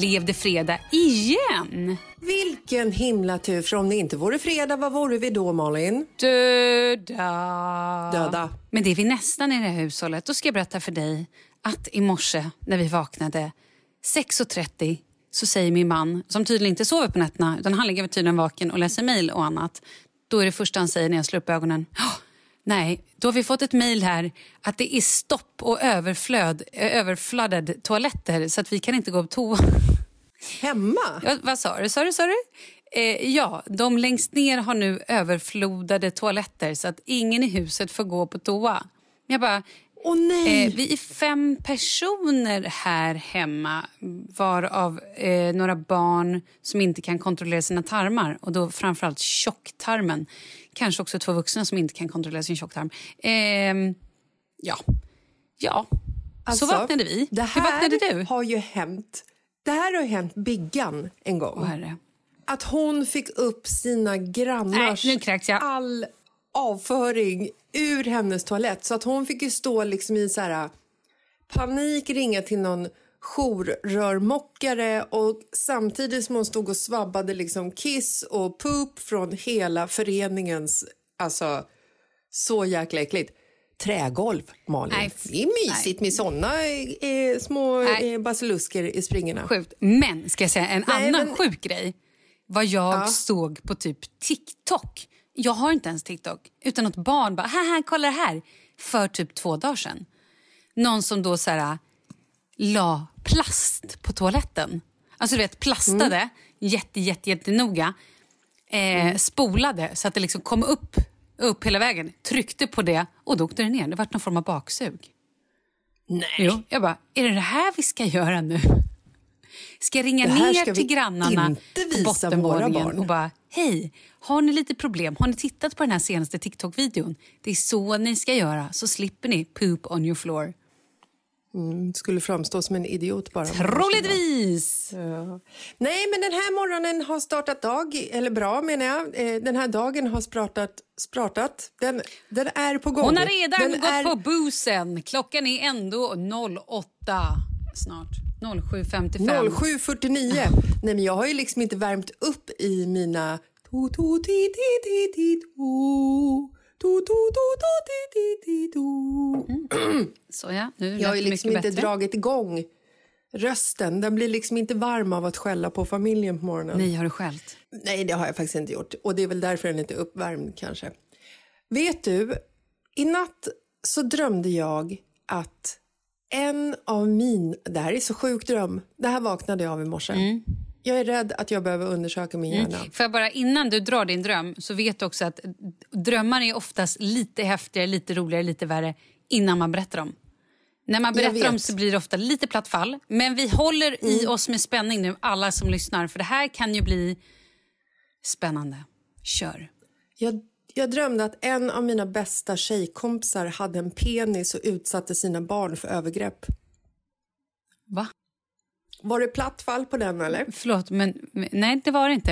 Blev det fredag igen. Vilken himla tur, för om det inte vore fredag, vad vore vi då Malin? Döda. Döda. Men det är vi nästan i det här hushållet. Då ska jag berätta för dig att i morse när vi vaknade 6.30 så säger min man, som tydligen inte sover på nätterna utan han ligger tydligen vaken och läser mejl och annat. Då är det första han säger när jag slår upp ögonen. "Åh, nej, då har vi fått ett mejl här att det är stopp och överflöd, ö- överflooded toaletter så att vi kan inte gå på toa. Hemma? Ja, vad sa du? Sa du, sa du? Eh, ja, de längst ner har nu överflodade toaletter så att ingen i huset får gå på toa. Jag bara, Åh nej! eh, vi är fem personer här hemma varav eh, några barn som inte kan kontrollera sina tarmar och då framförallt tjocktarmen. Kanske också två vuxna som inte kan kontrollera sin tjocktarm. Ehm, ja, ja. Alltså, så vaknade vi. Det här Hur vaknade du? har ju hänt. Det här har ju hänt Biggan en gång. Åh, herre. Att hon fick upp sina grannars Nej, nu kräks jag. all avföring ur hennes toalett. Så att hon fick ju stå liksom i så här panik, ringa till någon jourrörmokare och samtidigt som hon stod och svabbade liksom kiss och poop från hela föreningens... Alltså, så jäkla äckligt. Trägolv, Malin. Nej, det är mysigt med såna eh, små Nej. eh, basilusker i springorna. Sjukt. Men ska jag säga en Nej, annan men- sjuk grej. Vad jag Ja. såg på typ TikTok. Jag har inte ens TikTok. Utan något barn bara, haha, kolla det här. För typ två dagar sedan. Någon som då så här, la plast på toaletten. Alltså du vet, plastade Mm. jätte, jätte, jättenoga. Eh, Spolade så att det liksom kom upp, upp hela vägen. Tryckte på det och då åkte det ner. Det var någon form av baksug. Nej. Jo, jag bara, är det det här vi ska göra nu? Ska jag ringa ner till grannarna på bottenvåningen och bara, hej, har ni lite problem? Har ni tittat på den här senaste TikTok-videon? Det är så ni ska göra, så slipper ni poop on your floor. Skulle framstå som en idiot bara. Troligtvis! Nej, men den här morgonen har startat dag, eller bra menar jag. Eh, Den här dagen har spratat, spratat. Den, den är på gång. Hon har redan den gått är, på busen. Klockan är ändå 08 snart. 07.55. 07.49. Nej, men jag har ju liksom inte värmt upp i mina... To, to, ti, ti, ti, ti, to. Ti, ti, ti, to. Så ja, nu Jag har ju liksom inte bättre. dragit igång rösten. Den blir liksom inte varm av att skälla på familjen på morgonen. Nej, har du skällt? Nej, det har jag faktiskt inte gjort. Och det är väl därför den är uppvärmd kanske. Vet du, i natt så drömde jag att en av min... Det här är så sjuk dröm. Det här vaknade jag av i morse. Mm. Jag är rädd att jag behöver undersöka min hjärna. För bara innan du drar din dröm så vet du också att drömmar är oftast lite häftigare, lite roligare, lite värre innan man berättar dem. När man berättar vet. så blir det ofta lite platt fall. Men vi håller i oss med spänning nu, alla som lyssnar. För det här kan ju bli spännande. Kör. Jag, jag drömde att en av mina bästa tjejkompisar hade en penis och utsatte sina barn för övergrepp. Va? Var det platt fall på den eller? Förlåt, men nej det var det inte.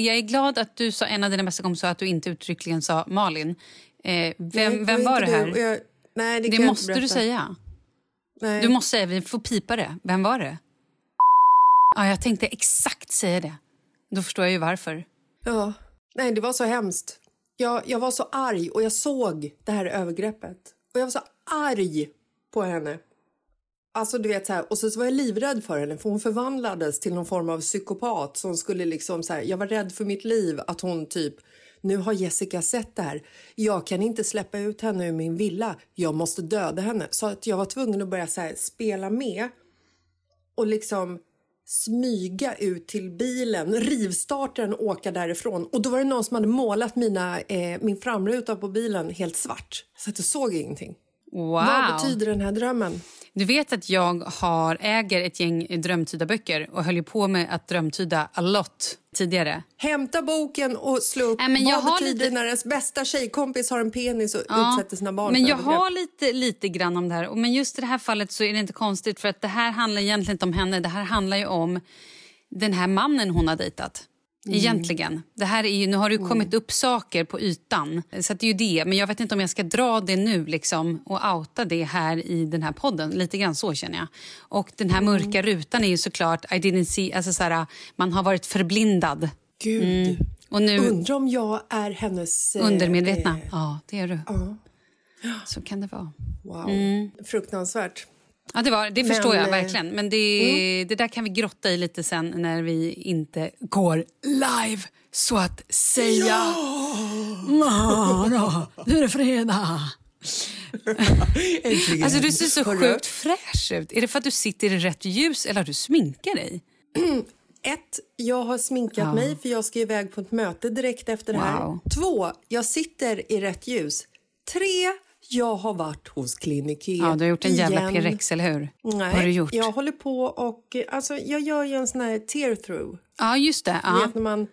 Jag är glad att du sa en av dina bästa kompisar att du inte uttryckligen sa Malin. Eh, vem Nej, vem var det här? du. Jag, nej, det, Det måste du säga. Nej. Du måste säga, vi får pipa det. Vem var det? Ja, jag tänkte exakt säga det. Då förstår jag ju varför. Ja, nej det var så hemskt. Jag, jag var så arg och jag såg det här övergreppet. Och jag var så arg på henne. Alltså du vet så här, och så var jag livrädd för henne för hon förvandlades till någon form av psykopat som skulle liksom så här, jag var rädd för mitt liv att hon typ nu har Jessica sett det här. Jag kan inte släppa ut henne ur min villa. Jag måste döda henne. Så att jag var tvungen att börja så här, spela med och liksom smyga ut till bilen, rivstarta den och åka därifrån. Och då var det någon som hade målat mina, eh, min framruta på bilen helt svart. Så att jag såg ingenting. Wow. Vad betyder den här drömmen? Du vet att jag har, äger ett gäng drömtyda böcker och höll på med att drömtyda a lot tidigare. Hämta boken och slå upp. Nej, men jag Vad betyder lite- när ens bästa tjejkompis har en penis och Ja, utsätter sina barn Men för jag övergrepp? har lite, lite grann om det här. Men just i det här fallet så är det inte konstigt för att det här handlar egentligen inte om henne. Det här handlar ju om den här mannen hon har dejtat. Mm. Egentligen. Det här är ju, nu har det ju kommit upp saker på ytan. Så det är ju det. Men jag vet inte om jag ska dra det nu liksom, och outa det här i den här podden. Lite grann så känner jag. Och den här Mm. mörka rutan är ju såklart I didn't see, alltså så här, man har varit förblindad. Gud. Och nu Undrar om jag är hennes... eh, undermedvetna. eh, Ja, det är du. ja. Så kan det vara. Wow. Fruktansvärt. Ja, det, var, det Men, förstår jag eh, verkligen. Men det, det där kan vi grotta i lite sen när vi inte går live, så att säga. Ja! nu är det fredag. Alltså, du ser så Hörru, sjukt fräsch ut. Är det för att du sitter i rätt ljus eller har du sminkat dig? Ett, jag har sminkat Ja. mig för jag ska iväg på ett möte direkt efter det här. Wow. Två, jag sitter i rätt ljus. Tre, jag har varit hos Klinik E Ja, du har gjort en jävla igen. P-rex, eller hur? Nej, har du gjort? jag håller på och... Alltså, jag gör ju en sån här tear-through. Ja, just det. Ja. vet när man,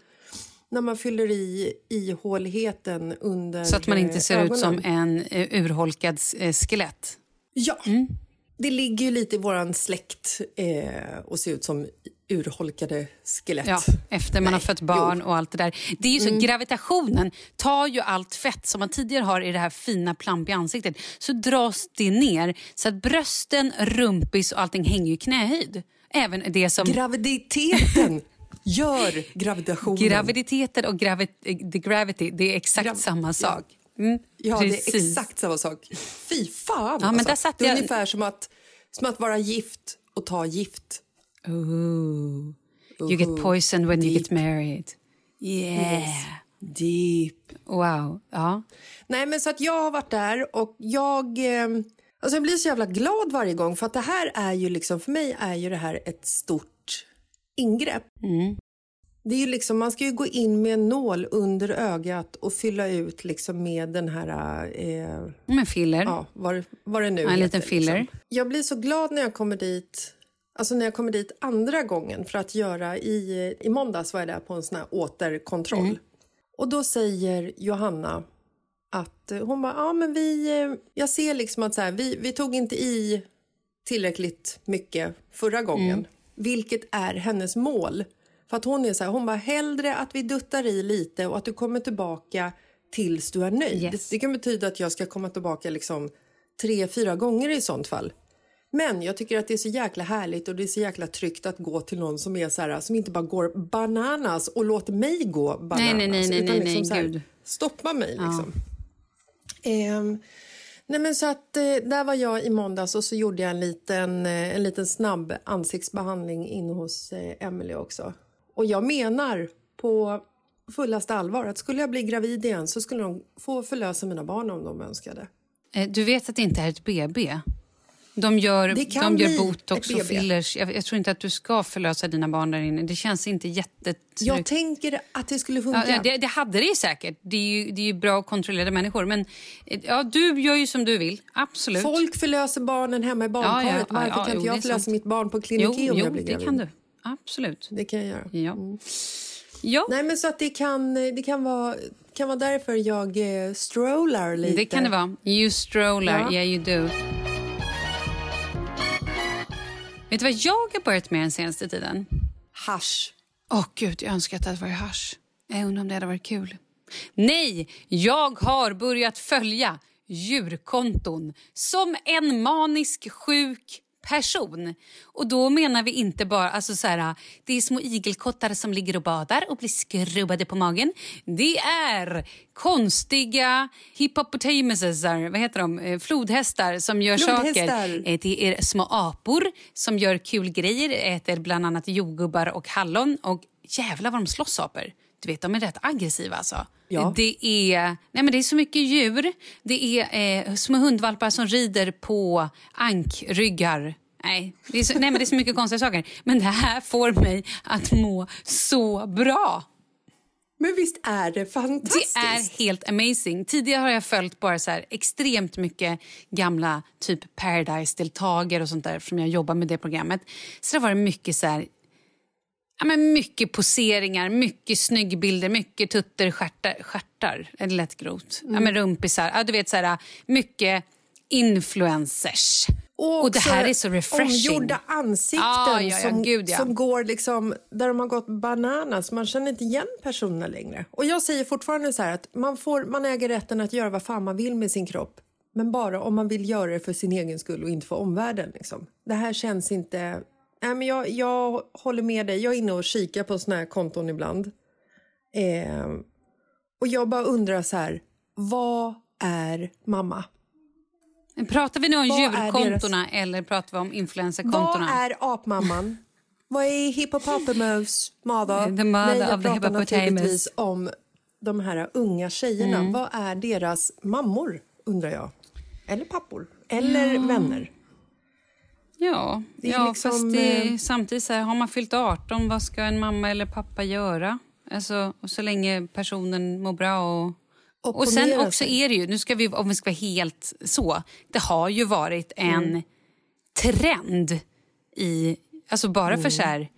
när man fyller i ihåligheten under Så att man inte ser eh, ut som ögonen. en eh, urholkad eh, skelett. Ja, Mm. det ligger ju lite i vår släkt eh, att se ut som urholkade skelett. Ja, efter man har Nej, fött barn jo. Mm. och allt det där. Det är ju så, Gravitationen tar ju allt fett som man tidigare har i det här fina plampiga ansiktet så dras det ner så att brösten, rumpis och allting hänger i knähöjd. Även det som Graviditeten gör gravitationen. graviditeten och gravi the gravity, det är exakt Grav- samma sak. Mm, ja, det är precis. exakt samma sak. Fy fan! alltså. Ja, men där satt det är jag- ungefär som att, som att vara gift och ta gift. Ooh. You get poisoned when you get married. Yeah. Deep. Wow. Ja. Nej, men så att jag har varit där och jag... Eh, alltså jag blir så jävla glad varje gång för att det här är ju liksom, för mig är ju det här ett stort ingrepp. Det är ju liksom, man ska ju gå in med en nål under ögat och fylla ut liksom med den här... Eh, Men filler. ja, vad, vad det nu en heter. liten filler. Liksom. Jag blir så glad när jag kommer dit Alltså när jag kommer dit andra gången för att göra i, i måndags var jag där på en sån här återkontroll. Mm. Och då säger Johanna att eh, hon bara, ja men vi, eh, jag ser liksom att så här, vi, vi tog inte i tillräckligt mycket förra gången. Mm. Vilket är hennes mål. För att hon är så här, hon bara hellre att vi duttar i lite och att du kommer tillbaka tills du är nöjd. Yes. Det kan betyda att jag ska komma tillbaka liksom tre, fyra gånger i sånt fall. Men jag tycker att det är så jäkla härligt och det är så jäkla tryggt att gå till någon som är så här, som inte bara går bananas och låter mig gå bananas. Nej, nej, nej, nej, utan nej, liksom nej, gud. Stoppa mig liksom. Ehm, nej men så att eh, där var jag i måndags och så gjorde jag en liten, eh, en liten snabb ansiktsbehandling inne hos eh, Emily också. Och jag menar på fullaste allvar att skulle jag bli gravid igen så skulle de få förlösa mina barn om de önskade. Du vet att det inte är ett BB? De gör, de gör botox och fillers. Jag, jag tror inte att du ska förlösa dina barn där inne. Det känns inte jättetryggt. Jag tänker att det skulle funka. Ja, det, det hade det ju säkert. Det är ju, det är bra och kontrollerade människor. Men eh, ja, du gör ju som du vill. Absolut. Folk förlöser barnen hemma i Ja, badkaret. ja, ja, Varför ja, kan inte jag förlösa sant. mitt barn på jo, klinik om jo jag blir det kan du. Absolut. Det kan jag göra. Ja. Ja, Nej, men så att det kan, det kan, vara, kan vara därför jag eh, strollar lite. det kan det vara. You stroller. Ja. Yeah, you do. Vet du vad jag har börjat med den senaste tiden? Hasch. Åh gud, jag önskar att det hade varit hasch. Jag undrar om det hade varit kul. Nej, jag har börjat följa djurkonton som en manisk sjuk person. Och då menar vi inte bara alltså så här, det är små igelkottar som ligger och badar och blir skrubbade på magen. Det är konstiga hippopotamuser, vad heter de? Eh, Flodhästar som gör Flodhästar. saker. Eh, Det är små apor som gör kul grejer, äter bland annat jordgubbar och hallon. Och jävlar vad de slåss apor. Du vet, de är rätt aggressiva alltså. Ja. Det, är, nej men det är så mycket djur. Det är eh, små hundvalpar som rider på ankryggar. Nej, det är så, nej, men det är så mycket konstiga saker. Men det här får mig att må så bra. Men visst är det Det fantastiskt? är helt amazing. Tidigare har jag följt bara så extremt mycket gamla typ Paradise-deltagare och sånt där som jag jobbar med det programmet. Så det var det mycket så här Ja, men mycket poseringar, mycket snyggbilder, mycket tutter, stjärtar. stjärtar är det lätt grovt? Ja, men rumpisar. Ja, du vet, så här, mycket influencers. Och, det också här är så refreshing. Omgjorda ansikten Ja, ja, ja, som, gud, ja. som går liksom, där de har gått bananas. Man känner inte igen personerna längre. Och jag säger fortfarande så att man, får, man äger rätten att göra vad fan man vill med sin kropp. Men bara om man vill göra det för sin egen skull och inte för omvärlden. Liksom. Det här känns inte... Nej, men jag, jag håller med dig. Jag är inne och kikar på såna här konton ibland. Eh, och jag bara undrar så här, vad är mamma? Pratar vi nu om Vad djurkontona eller pratar vi om Vad influencerkontona? är apmamman? Vad är hippopotamus mother? The mother Nej, jag pratar naturligtvis om de här unga tjejerna. Mm. Vad är deras mammor, undrar jag? Eller pappor? Eller vänner? Ja, ja liksom, fast det eh, samtidigt så här, har man fyllt 18, vad ska en mamma eller pappa göra? Alltså, och så länge personen mår bra och... Och sen också är det ju, nu ska vi, om vi ska vara helt så, det har ju varit en Mm. trend i, alltså bara Mm. för så här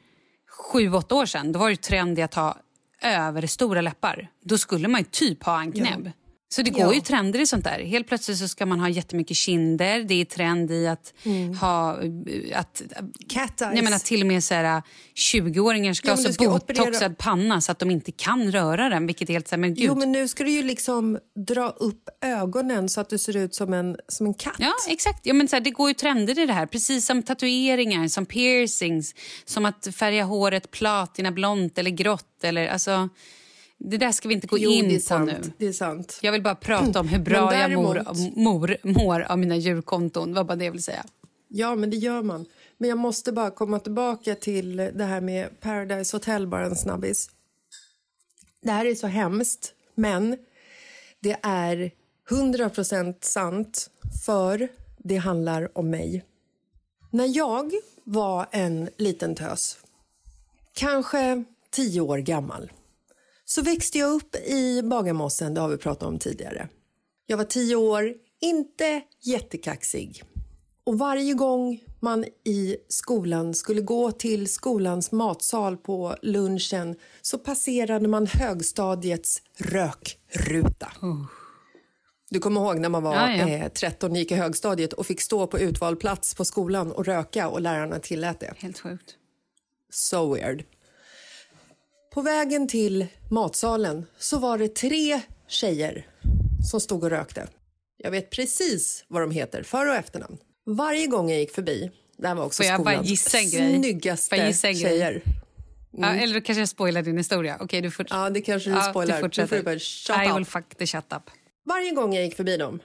sju, åtta år sedan, då var det trend i att ha överstora läppar. Då skulle man ju typ ha en knäbb. Så det går Ja. ju trender i sånt där. Helt plötsligt så ska man ha jättemycket kinder. Det är trend i att ha... eh, Att, Cat eyes. jag menar, till och med så här, 20-åringar ska Ja, ha men så ska botoxad operera- panna så att de inte kan röra den. Vilket är helt så här, men gud. Jo, men nu ska du ju liksom dra upp ögonen så att du ser ut som en, som en katt. Ja, exakt. Ja, men så här, det går ju trender i det här. Precis som tatueringar, som piercings, som att färga håret platina, blont eller grått. Eller, alltså, det där ska vi inte gå jo, in på nu. Det är sant. Jag vill bara prata om hur bra Men jag mor, däremot- mor, mår av mina djurkonton. Var bara det jag ville säga. Ja, men det gör man. Men jag måste bara komma tillbaka till det här med Paradise Hotel, bara en snabbis. Det här är så hemskt, men det är 100% sant för det handlar om mig. När jag var en liten tös, kanske tio år gammal, så växte jag upp i Bagarmossen, det har vi pratat om tidigare. Jag var tio år, inte jättekaxig. Och varje gång man i skolan skulle gå till skolans matsal på lunchen så passerade man högstadiets rökruta. Du kommer ihåg när man var Ja, ja. Eh, 13 gick i högstadiet och fick stå på utvald plats på skolan och röka och lärarna tillät det. Helt sjukt. So weird. På vägen till matsalen så var det tre tjejer som stod och rökte. Jag vet precis vad de heter, för och efternamn. Varje gång jag gick förbi, det här var också Får jag bara skolans gissa en grej? snyggaste Får jag gissa en grej? tjejer. Ja, eller kanske jag spoilar din historia. Okej, du fortsätter. Ja, det kanske du Ja, spoilar. Du får fortsätter. du bara shut I up. will fuck the shut up. Varje gång jag gick förbi dem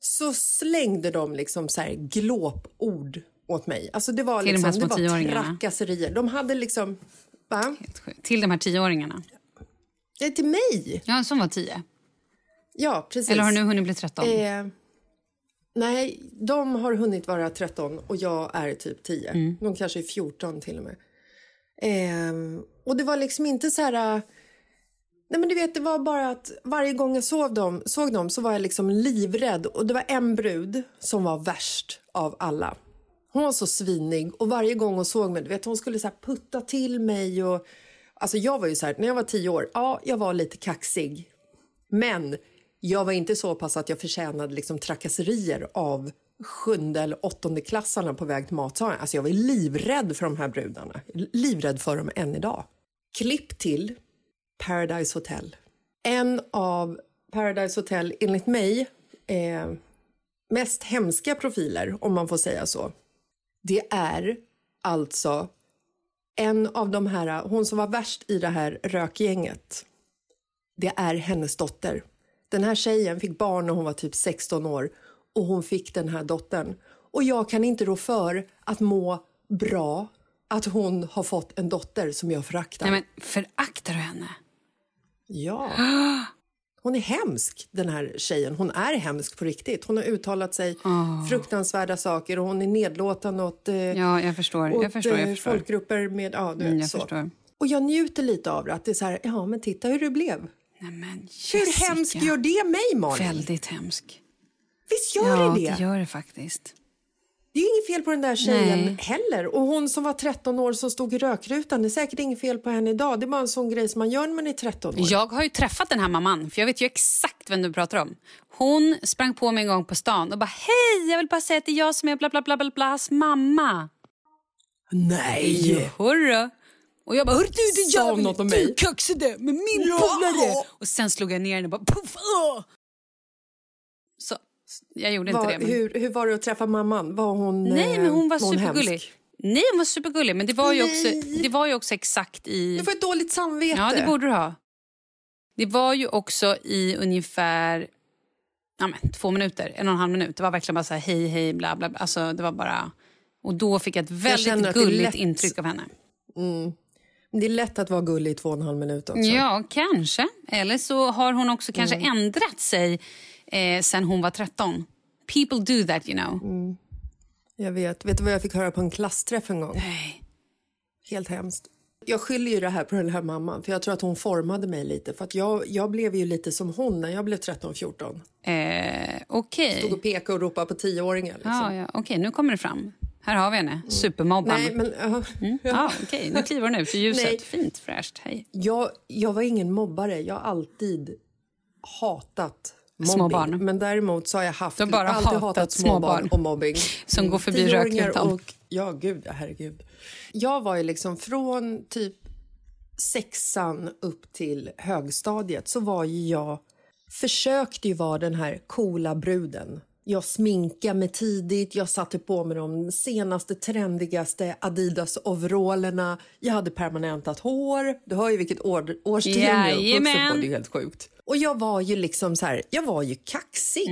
så slängde de liksom så här glåpord åt mig. Alltså det var, de liksom, små det var trakasserier. De hade liksom... Sjukt. Till de här tioåringarna. Det är till mig! Ja, som var tio. Ja, precis. Eller har nu hunnit bli tretton? Eh, nej, de har hunnit vara 13 och jag är typ 10. Mm. De kanske är 14 till och med. Eh, och det var liksom inte så här... eh, Nej men du vet, det var bara att varje gång jag såg dem, såg dem så var jag liksom livrädd. Och det var en brud som var värst av alla. Hon var så svinig och varje gång hon såg mig, du vet hon skulle så här putta till mig och... Alltså jag var ju så här, när jag var 10 år, ja jag var lite kaxig. Men jag var inte så pass att jag förtjänade liksom trakasserier av sjunde eller åttonde klassarna på väg till matsalen. Alltså jag var livrädd för de här brudarna. Livrädd för dem än idag. Klipp till Paradise Hotel. En av Paradise Hotel, enligt mig, eh, mest hemska profiler, om man får säga så. Det är alltså en av de här, hon som var värst i det här rökgänget. Det är hennes dotter. Den här tjejen fick barn när hon var typ 16 år och hon fick den här dottern. Och jag kan inte rå för att må bra att hon har fått en dotter som jag föraktar. Nej, men föraktar du henne? Ja. Hon är hemsk, den här tjejen. Hon är hemsk på riktigt. Hon har uttalat sig fruktansvärda saker och hon är nedlåtande åt, eh, Ja, jag förstår. åt Jag förstår, jag eh, förstår. folkgrupper med... Ja, du Mm, jag så. förstår. Och jag njuter lite av det. Att det är så här, ja men titta hur det blev. Nej, men Hur hemskt gör det mig, Malin? Väldigt hemsk. Visst gör ja, det det? det gör det faktiskt. Det är ju inget fel på den där tjejen Nej. heller. Och hon som var 13 år som stod i rökrutan, det är säkert inget fel på henne idag. Det är bara en sån grej som man gör när man är 13 år. Jag har ju träffat den här mamman, för jag vet ju exakt vem du pratar om. Hon sprang på mig en gång på stan och bara hej, jag vill bara säga att det är jag som är bla bla bla bla blas mamma. Nej! Hurra. Och jag bara, hörru du, hon jävel, något om mig? du kaxade med min Ja. polare. Och sen slog jag ner henne och bara puff, åh. Jag gjorde inte Var, det. Men... hur, hur var det att träffa mamman? Var hon Nej, eh, men hon var supergullig. hemsk? Nej, hon var supergullig, men det var ju också, Nej. det var ju också exakt i... Du får ett dåligt samvete. Ja, det borde du ha. Det var ju också i ungefär ja, men, två minuter, en och en halv minut. Det var verkligen bara så här hej, hej, bla, bla, bla. Alltså, det var bara... Och då fick jag ett väldigt gulligt intryck av henne. Det är lätt att vara gullig i två och en halv minut också. Ja, kanske. Eller så har hon också kanske Mm. ändrat sig eh, sen hon var 13. People do that, you know. Mm. Jag vet. Vet du vad jag fick höra på en klassträff en gång? Nej. Helt hemskt. Jag skyller ju det här på den här mamman, för jag tror att hon formade mig lite. För att jag, jag blev ju lite som hon när jag blev 13-14. Eh, Okej. Stod och pekade och ropade på tioåringar. Liksom. Ja, ja. Okej, nu kommer det fram. Här har vi henne, supermobban. Nej, men... ja. Mm. Ja, Okej, nu kliver hon ut i ljuset. Nej. Fint, fräscht. Hej. Jag, jag var ingen mobbare. Jag har alltid hatat mobbing. barn. Men däremot så har jag haft, har bara alltid hatat hatat små små barn och mobbing. Som går förbi rökrutan. och Ja, gud, ja, herregud. Jag var ju liksom från typ sexan upp till högstadiet så var ju jag, försökte ju vara den här coola bruden. Jag sminkade mig tidigt, jag satte på mig de senaste trendigaste Adidas-overallerna. Jag hade permanentat hår. Du hör ju vilket år, årtionde jag är uppvuxen på, det är helt sjukt. Och jag var ju liksom så här, jag var ju kaxig.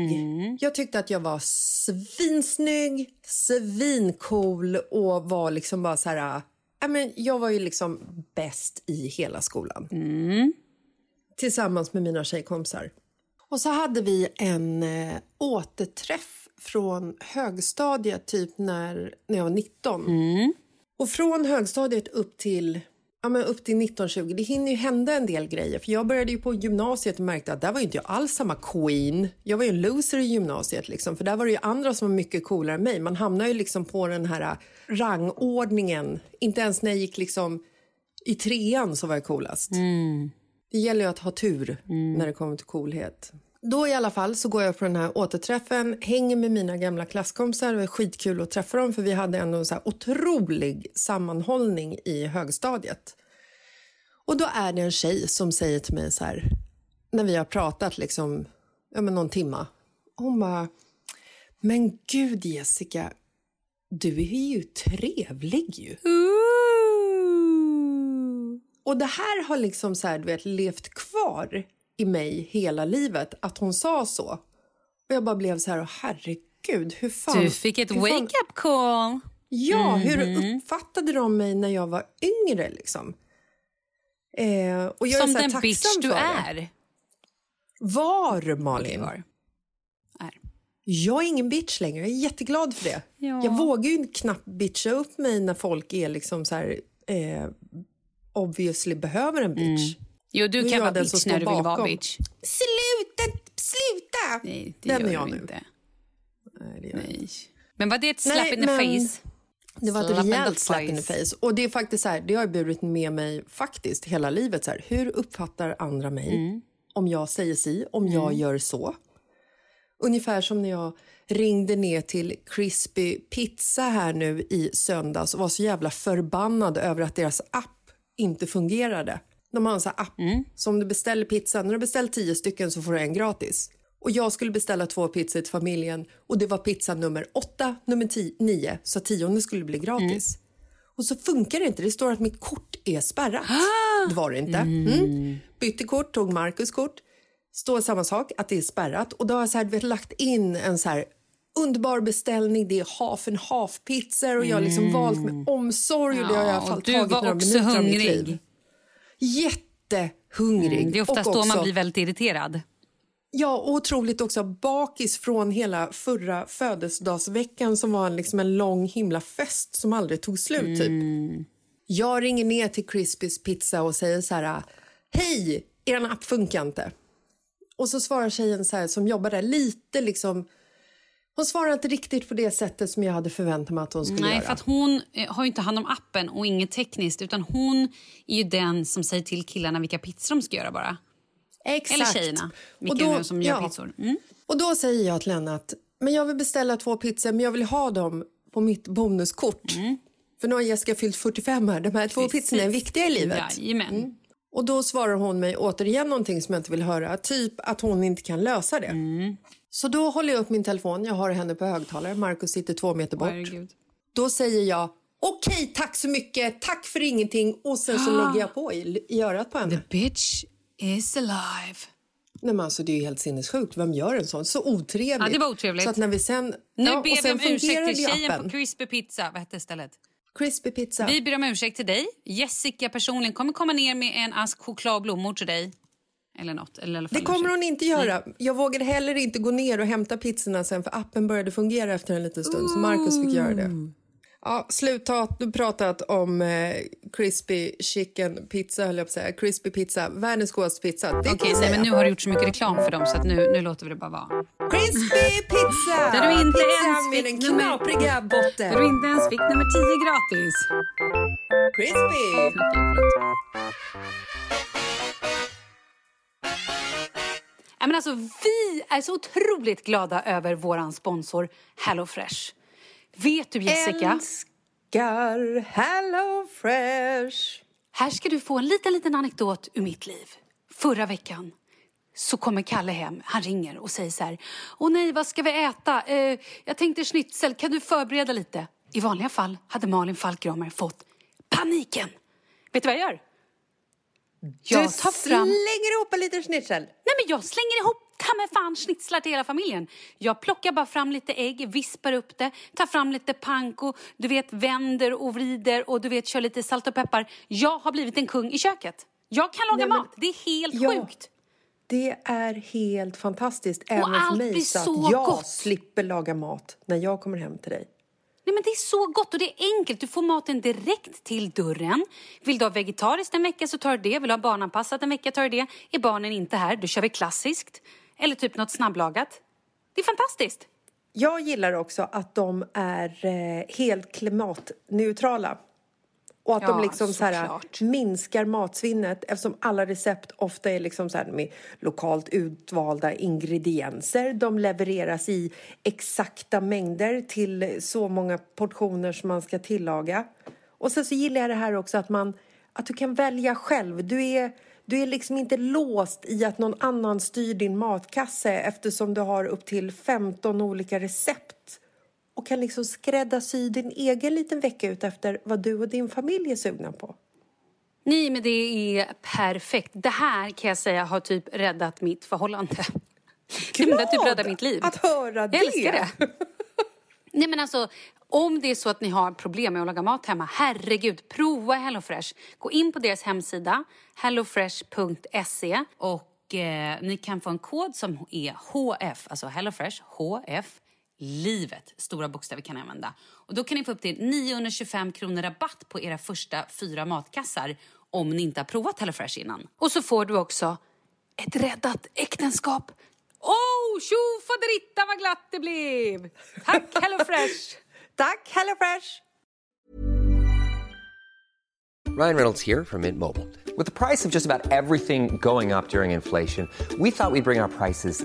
Jag tyckte att jag var svinsnygg, svincool och var liksom bara så här... Men jag var ju liksom bäst i hela skolan. Tillsammans med mina tjejkompisar. Och så hade vi en eh, återträff från högstadiet typ när, när jag var 19. Och från högstadiet upp till, ja, men upp till 1920, det hinner ju hända en del grejer. För jag började ju på gymnasiet och märkte att där var inte jag alls samma queen. Jag var ju en loser i gymnasiet liksom, för där var det ju andra som var mycket coolare än mig. Man hamnar ju liksom på den här rangordningen. Inte ens när jag gick liksom i trean så var jag coolast. Det gäller ju att ha tur när det kommer till coolhet. Då i alla fall så går jag på den här återträffen, hänger med mina gamla klasskompisar. Det var skitkul att träffa dem för vi hade ändå en så otrolig sammanhållning i högstadiet. Och då är det en tjej som säger till mig så här, när vi har pratat liksom, ja men någon timma. Hon bara, men gud Jessica, du är ju trevlig ju. Och det här har liksom så här, du vet, levt kvar i mig hela livet, att hon sa så. Och jag bara blev så här, "Åh, herregud, hur fan... Du fick ett wake-up call. Ja, hur uppfattade de mig när jag var yngre liksom? Eh, och jag Som är så här den bitch du är. Var, Malin? Var. Är. Jag är ingen bitch längre. Jag är jätteglad för det. Ja. Jag vågar ju knappt bitcha upp mig när folk är liksom så här... Eh, obviously behöver en bitch. Jo, du kan vara bitch när du vill vara bakom. bitch. Sluta! Sluta! Nej, det Den gör är jag nu. inte. Nej, det gör jag inte. Nej. Men var det ett slap Nej, in the men- face? Det var ett rejält slap in the face. Och det är faktiskt så här, det har jag burit med mig faktiskt hela livet. Så här, hur uppfattar andra mig Mm. om jag säger si, om jag gör så? Ungefär som när jag ringde ner till Crispy Pizza här nu i söndags och var så jävla förbannad över att deras app inte fungerade. De har en sån app. Mm. Så om du beställer pizza, när du beställer tio stycken så får du en gratis. Och jag skulle beställa två pizzor till familjen och det var pizza nummer åtta, nummer tio, nio, så tionde skulle bli gratis. Och så funkar det inte. Det står att mitt kort är spärrat. Det var det inte. Mm. Bytte kort, tog Marcus kort. Står samma sak, att det är spärrat. Och då har jag så här, vet, lagt in en så här underbar beställning. Det är half and half pizzor och jag har liksom valt med omsorg. Och det har jag i alla fall du tagit var också hungrig. Jättehungrig. Mm, Det är oftast och då man också- blir väldigt irriterad. Ja, och otroligt också bakis från hela förra födelsedagsveckan som var liksom en lång himla fest som aldrig tog slut. Typ. Jag ringer ner till Crispys pizza och säger så här... Hej, er app funkar inte. Och så svarar tjejen så här, som jobbar där lite liksom... Hon svarar inte riktigt på det sättet som jag hade förväntat mig att hon skulle Nej, göra. för att hon eh, har ju inte hand om appen och inget tekniskt utan hon är ju den som säger till killarna vilka pizzor de ska göra bara. Exakt. Eller tjejerna, vilka Och då- som gör ja. pizzor. Mm. Och då säger jag till henne att men jag vill beställa två pizzor men jag vill ha dem på mitt bonuskort. För nu har Jessica fyllt 45 här. De här två Mm. Precis. pizzorna är viktiga i livet. Jajamän. Och då svarar hon mig återigen någonting som jag inte vill höra. Typ att hon inte kan lösa det. Mm. Så då håller jag upp min telefon. Jag har henne på högtalare. Markus sitter två meter bort. Herregud. Då säger jag okej, tack så mycket. Tack för ingenting. Och sen så lägger jag på i, i örat på henne. The bitch is alive. Nej, men alltså, det är ju helt sinnessjukt. Vem gör en sån? Så otrevligt. Ja, det var otrevligt. Så att när vi sen... Nu ja, ber vi om ursäkt till tjejen appen. på Crispy Pizza. Vad hette stället? Crispy pizza. Vi ber om ursäkt till dig. Jessica personligen kommer komma ner med en ask choklad och blommor till dig. Eller något. Eller Det kommer hon inte göra. Jag vågade heller inte gå ner och hämta pizzorna sen för appen började fungera efter en liten stund. Så Marcus fick göra det. Ja, sluttat. Du pratat om eh, crispy chicken pizza, höll jag på att säga. Crispy pizza, världens godaste pizza. Det Okej, nej, säga. men nu har du gjort så mycket reklam för dem så att nu, nu låter vi det bara vara. Crispy pizza! Där du inte pizza ens med fick den nummer- knapriga botten. Där du inte ens fick nummer 10 gratis. Crispy! Men alltså, vi är så otroligt glada över vår sponsor HelloFresh. Vet du Jessica? Älskar Hello Fresh. Här ska du få en liten, liten anekdot ur mitt liv. Förra veckan så kommer Kalle hem. Han ringer och säger så här. Åh nej, vad ska vi äta? Eh, jag tänkte schnitzel. Kan du förbereda lite? I vanliga fall hade Malin Falkramer fått paniken. Vet du vad jag gör? Jag du tar fram... slänger ihop en liten schnitzel. Nej men jag slänger ihop ta mig fan schnitzlar till hela familjen. Jag plockar bara fram lite ägg, vispar upp det, tar fram lite panko, du vet vänder och vrider och du vet kör lite salt och peppar. Jag har blivit en kung i köket. Jag kan laga Nej, men- mat, det är helt Ja. sjukt. Det är helt fantastiskt även för allt mig så, så att jag gott. slipper laga mat när jag kommer hem till dig. Nej, men det är så gott och det är enkelt. Du får maten direkt till dörren. Vill du ha vegetariskt en vecka så tar du det. Vill du ha barnanpassat en vecka tar du det. Är barnen inte här, då kör vi klassiskt. Eller typ något snabblagat. Det är fantastiskt. Jag gillar också att de är eh, helt klimatneutrala. Och att Ja, de liksom så här, minskar matsvinnet eftersom alla recept ofta är liksom så här med lokalt utvalda ingredienser. De levereras i exakta mängder till så många portioner som man ska tillaga. Och sen så gillar jag det här också att man att du kan välja själv. Du är, du är liksom inte låst i att någon annan styr din matkasse eftersom du har upp till 15 olika recept och kan liksom skräddarsy din egen liten vecka ut efter vad du och din familj är sugna på. Nej, men det är perfekt. Det här kan jag säga har typ räddat mitt förhållande. Men det har typ räddat mitt liv. att höra det! Jag älskar det. Nej men alltså, om det är så att ni har problem med att laga mat hemma, herregud, prova HelloFresh. Gå in på deras hemsida, hellofresh.se och eh, ni kan få en kod som är HF, alltså HelloFresh, HF, livet, stora bokstäver kan ni använda. Och då kan ni få upp till 925 kronor rabatt på era första fyra matkassar om ni inte har provat HelloFresh innan. Och så får du också ett räddat äktenskap. Oh, tjo faderita vad glatt det blev! Tack HelloFresh! Tack HelloFresh! Ryan Reynolds here from Mint Mobile. With the price of just about everything going up during inflation, we thought we'd bring our prices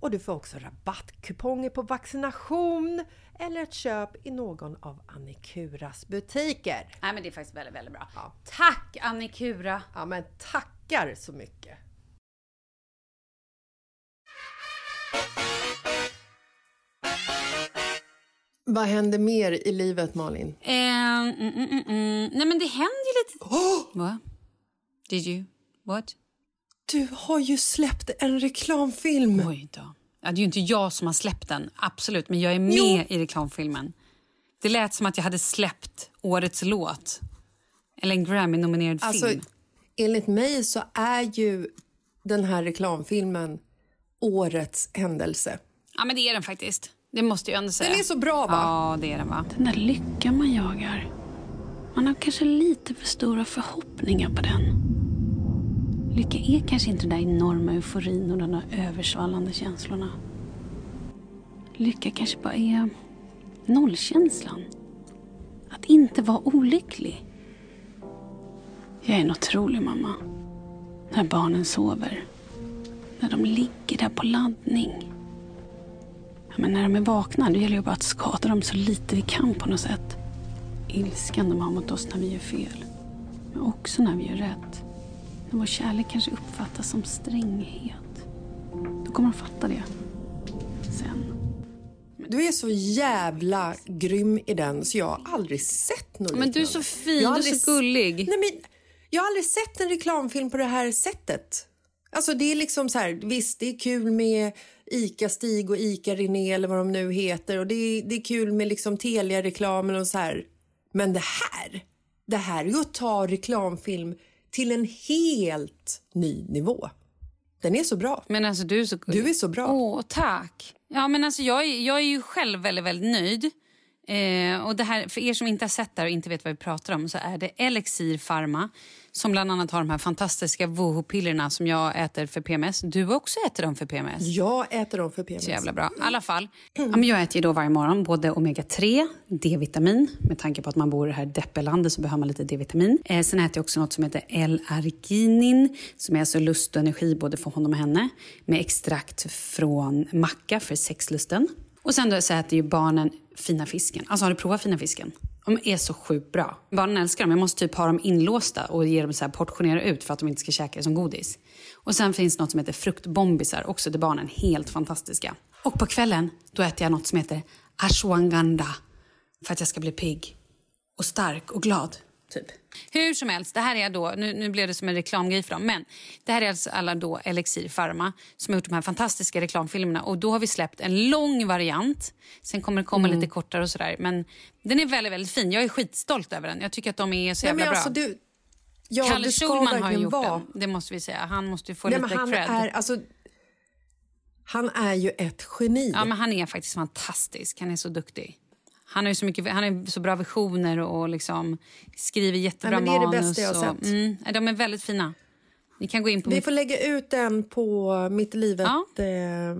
och du får också rabattkuponger på vaccination eller ett köp i någon av Annikuras butiker. Nej, men det är faktiskt väldigt, väldigt bra. Ja. Tack Annikura! Ja, men tackar så mycket! Vad händer mer i livet, Malin? Eh, mm, mm, mm. Nej, men det händer ju lite... Oh, What? Did you? What? Du har ju släppt en reklamfilm! Oj då. Ja, det är ju inte jag som har släppt den, absolut, men jag är med i reklamfilmen. Det lät som att jag hade släppt årets låt. Eller en Grammy-nominerad Alltså, film. enligt mig så är ju den här reklamfilmen årets händelse. Ja, men det är den faktiskt. Det måste jag ändå säga. Den är så bra, va? Ja, det är den va? Den där lyckan man jagar. Man har kanske lite för stora förhoppningar på den. Lycka är kanske inte den där enorma euforin och de där översvallande känslorna. Lycka kanske bara är nollkänslan. Att inte vara olycklig. Jag är en otrolig mamma. När barnen sover. När de ligger där på laddning. Ja, men när de är vakna, då gäller det bara att skada dem så lite vi kan på något sätt. Ilskan de har mot oss när vi gör fel. Men också när vi gör rätt. När vår kärlek kanske uppfattas som stränghet. Då kommer de fatta det. Sen. Du är så jävla grym i den så jag har aldrig sett något Men du är så fin, du är så gullig. Nej, men jag har aldrig sett en reklamfilm på det här sättet. Alltså det är liksom så här, visst det är kul med ICA-Stig och ICA-René eller vad de nu heter och det är, det är kul med liksom Telia-reklamen och så här. Men det här, det här är ju att ta reklamfilm till en helt ny nivå. Den är så bra. Men alltså du är så. Du är så bra. Åh, tack. Ja, men alltså jag, är- jag är ju själv väldigt, väldigt nöjd. Eh, och det här, för er som inte har sett det och inte vet vad vi pratar om så är det Elixir Pharma som bland annat har de här fantastiska Woho-pillerna som jag äter för PMS. Du också äter dem för PMS. Jag äter dem för PMS. Så jävla bra. I alla fall. Ja, men jag äter då varje morgon både omega-3, D-vitamin. Med tanke på att man bor i det här deppelandet så behöver man lite D-vitamin. Eh, sen äter jag också något som heter L-arginin. Som är alltså lust och energi både för honom och henne. Med extrakt från macka för sexlusten. Och sen då så äter ju barnen fina fisken. Alltså har du provat fina fisken? De är så sjukt bra. Barnen älskar dem. Jag måste typ ha dem inlåsta och ge dem så här portionera ut för att de inte ska käka det som godis. Och sen finns något som heter fruktbombisar också till barnen. Helt fantastiska. Och på kvällen då äter jag något som heter ashwagandha. För att jag ska bli pigg och stark och glad. Typ. Hur som helst, det här är då, nu, nu blev det som en reklamgrej för dem, men det här är alltså alla då Elixir Pharma som har gjort de här fantastiska reklamfilmerna och då har vi släppt en lång variant. Sen kommer det komma lite kortare och sådär, men den är väldigt, väldigt fin. Jag är skitstolt över den. Jag tycker att de är så Nej, jävla bra. alltså, du, ja, Kalle Schulman har gjort vara. den, det måste vi säga. Han måste få Nej, lite han cred. är, alltså, han är ju ett geni. Ja, men han är faktiskt fantastisk. Han är så duktig. Han har ju så, mycket, han har så bra visioner och liksom skriver jättebra Ja, men det är det manus. bästa jag har och, sett. Mm, nej, de är väldigt fina. Ni kan gå in på Vi mitt... får lägga ut den på Mitt livet Ja. eh,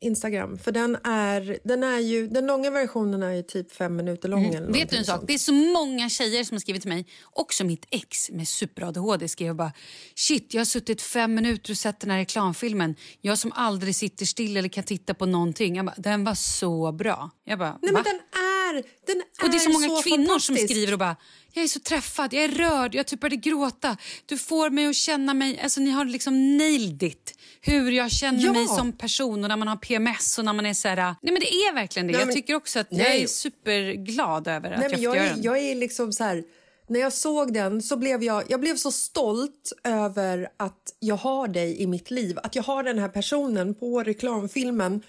Instagram. För den är, den är ju, den långa versionen är ju typ fem minuter lång. Eller Mm. Vet du en sak? sånt. Det är så många tjejer som har skrivit till mig. Också mitt ex med super-ADHD skrev och bara Shit, jag har suttit fem minuter och sett den här reklamfilmen. Jag som aldrig sitter still eller kan titta på någonting. Jag bara, den var så bra. Jag bara, Nej, va? men den är, den är Och det är så många kvinnor som skriver och bara jag är så träffad, jag är rörd, jag typ började gråta. Du får mig att känna mig, alltså ni har liksom nailed it. Hur jag känner Ja. mig som person och när man har PMS och när man är så här, nej men det är verkligen det. Nej, jag men- tycker också att jag nej. är superglad över att Nej, jag men fick jag, göra är, den. jag är liksom så här... När jag såg den så blev jag, jag blev så stolt över att jag har dig i mitt liv. Att jag har den här personen på reklamfilmen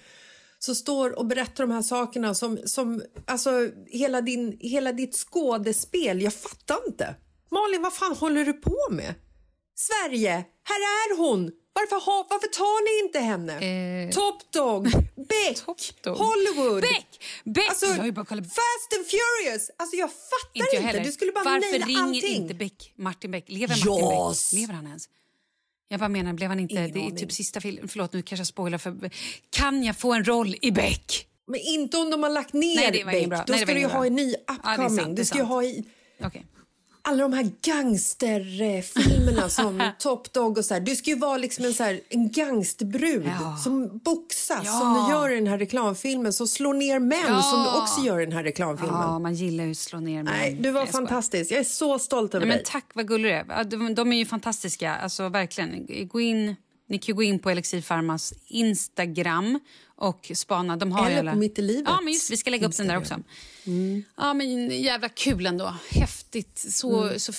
som står och berättar de här sakerna som, som alltså hela, din, hela ditt skådespel. Jag fattar inte. Malin, vad fan håller du på med? Sverige, här är hon! Varför, ha, varför tar ni inte henne? Eh, Top Dog, Beck, Top Dog. Hollywood. Beck! Beck! Alltså, Fast and Furious! Alltså jag fattar Inte inte. Du skulle bara Varför ringer allting. inte Beck, Martin Beck? Lever Martin Yes. Beck? Lever han ens? Jag bara menar, blev han inte... Ingen det är aning. typ sista filmen. Förlåt, nu kanske jag spoilar för... Kan jag få en roll i Beck? Men inte om de har lagt ner Nej, det var Beck. bra. Då Nej, det ska du ju inget ha bra. en ny Ja, upcoming. sant, det är du ska ju sant. ha i Okej. Alla de här gangsterfilmerna som Top Dog och så här. Du ska ju vara liksom en, så här, en gangsterbrud Ja. som boxas Ja. som du gör i den här reklamfilmen. Som slår ner män Ja. som du också gör i den här reklamfilmen. Ja, man gillar ju att slå ner män. Nej, du var jag fantastisk. Jag är så stolt över Nej, men dig. tack, vad gullig du är. De, de är ju fantastiska. Alltså, verkligen. Gå in, ni kan gå in på Elixir Pharmas Instagram och spana. De har Eller alla... på Mitt i livet. Ja, men just, vi ska lägga upp den där också. Mm. Ja, men jävla kul ändå. Häftigt. Så, Mm. så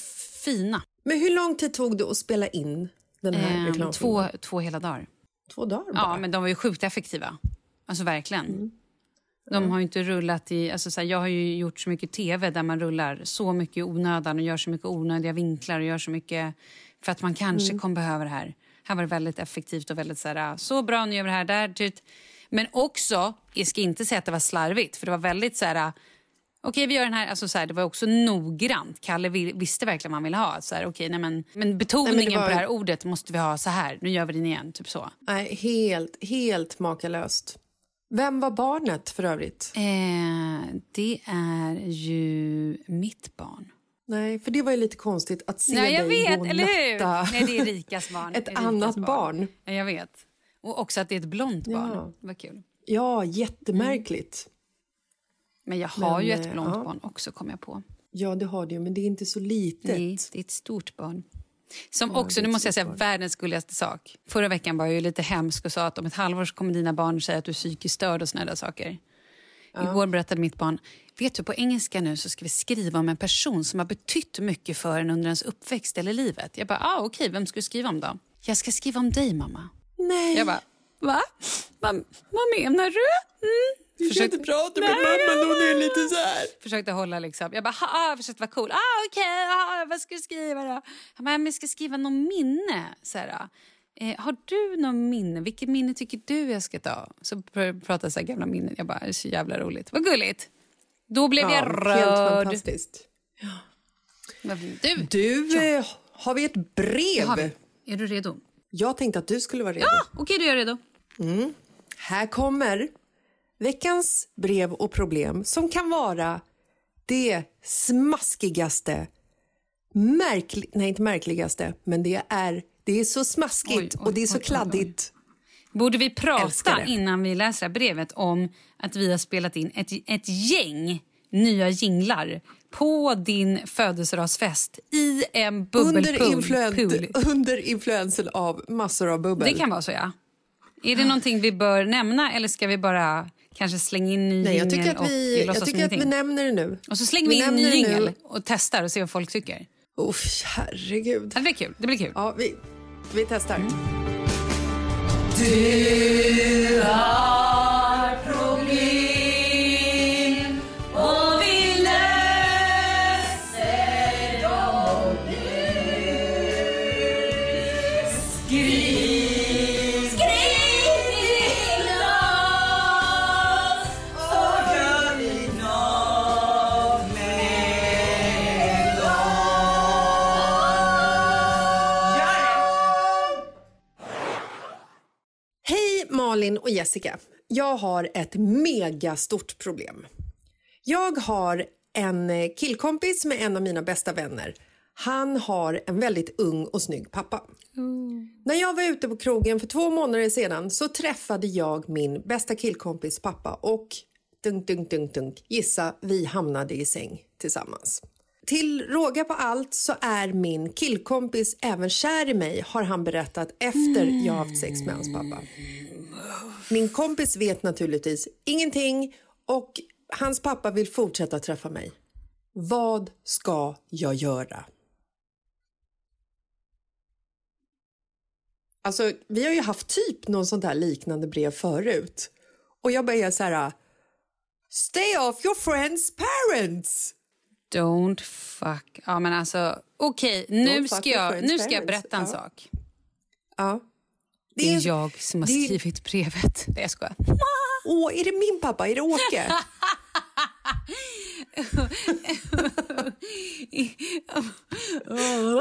fina. Men hur lång tid tog det att spela in den här Ehm, reklamfilmen? två, två hela dagar. Två dagar bara? Ja, men de var ju sjukt effektiva. Alltså verkligen. Mm. De har ju inte rullat i... Alltså så här, jag har ju gjort så mycket tv där man rullar så mycket i onödan och gör så mycket onödiga vinklar och gör så mycket för att man kanske Mm. kommer behöva det här. Här var det väldigt effektivt och väldigt så här, så bra, nu gör vi det här, där. Typ. Men också, jag ska inte säga att det var slarvigt, för det var väldigt så här... Okej, vi gör den här. Alltså, så här, det var också noggrant. Kalle vi- visste verkligen vad han ville ha. Så här, okej, nej, men, men betoningen Nej, men det var- på det här ordet måste vi ha så här. Nu gör vi den igen. Typ så. Nej, helt, helt makalöst. Vem var barnet för övrigt? Eh, det är ju mitt barn. Nej, för det var ju lite konstigt att se Nej, jag dig vet, och eller hur? Nej, det är Rikas barn. ett Rikas annat barn. Ja, jag vet. Och också att det är ett blont barn. Ja. Vad kul. Ja, jättemärkligt. Men jag har Men, ju ett eh, blont ja. barn också, kom jag på. Ja, det har du men det är inte så litet. Nej, det är ett stort barn. Som Ja, också, nu ett måste jag säga, barn. världens gulligaste sak. Förra veckan var jag ju lite hemsk och sa att om ett halvår så kommer dina barn säga att du är psykiskt störd och såna där saker. Igår berättade mitt barn, vet du på engelska nu så ska vi skriva om en person som har betytt mycket för en under ens uppväxt eller livet. Jag bara, ah, okej, vem ska du skriva om då? Jag ska skriva om dig mamma. Nej, Jag bara, va? Va vad menar du? Mm. Du kan inte prata med mamma hon är lite så här. Försökte hålla liksom. Jag bara, ha, ah, försökte vara cool. Ah, okej, ah, vad ska du skriva då? Jag bara, jag ska skriva någon minne. Så här, eh, har du någon minne? Vilket minne tycker du jag ska ta? Så pr- pratade så här gamla minnen. Jag bara, det är så jävla roligt. Vad gulligt. Då blev jag Helt rörd. fantastiskt. Vad fint. Du, Du, eh, har vi ett det brev? vi. Är du redo? Jag tänkte att du skulle vara redo. Ja, okej, då är jag redo. Här kommer veckans brev och problem som kan vara det smaskigaste, märkli- nej inte märkligaste, men det är, det är så smaskigt Oj, oj, och det är så oj, kladdigt. Borde vi prata innan vi läser brevet om att vi har spelat in ett, ett gäng nya jinglar på din födelsedagsfest i en bubbelpool. Under, influen- under influensen av massor av bubbel. Det kan vara så, ja. Är det någonting vi bör nämna eller ska vi bara kanske slänga in ny Nej, jag tycker att vi, jag tycker att vi nämner det nu. Och så slänger vi vi in ny jingel och testar och ser vad folk tycker. Uff, herregud. Det blir kul. Det blir kul. Ja, vi, vi testar. Malin och Jessica. Jag har ett megastort problem. Jag har en killkompis med en av mina bästa vänner. Han har en väldigt ung och snygg pappa. När jag var ute på krogen för två månader sedan så träffade jag min bästa killkompis pappa och dunk, dunk, dunk, dunk. Gissa, vi hamnade i säng tillsammans. Till råga på allt så är min killkompis även kär i mig har han berättat efter jag haft sex med hans pappa. Min kompis vet naturligtvis ingenting och hans pappa vill fortsätta träffa mig. Vad ska jag göra? Alltså, vi har ju haft typ någon sån där liknande brev förut. Och jag bara är så här... Stay off your friends parents! Don't fuck... Ja, men alltså, okej, nu, Don't ska jag, nu ska jag berätta en Ja. sak. Ja. Det är jag som har det- skrivit brevet. Nej, jag skojar. Åh, är det min pappa? Är det Åke?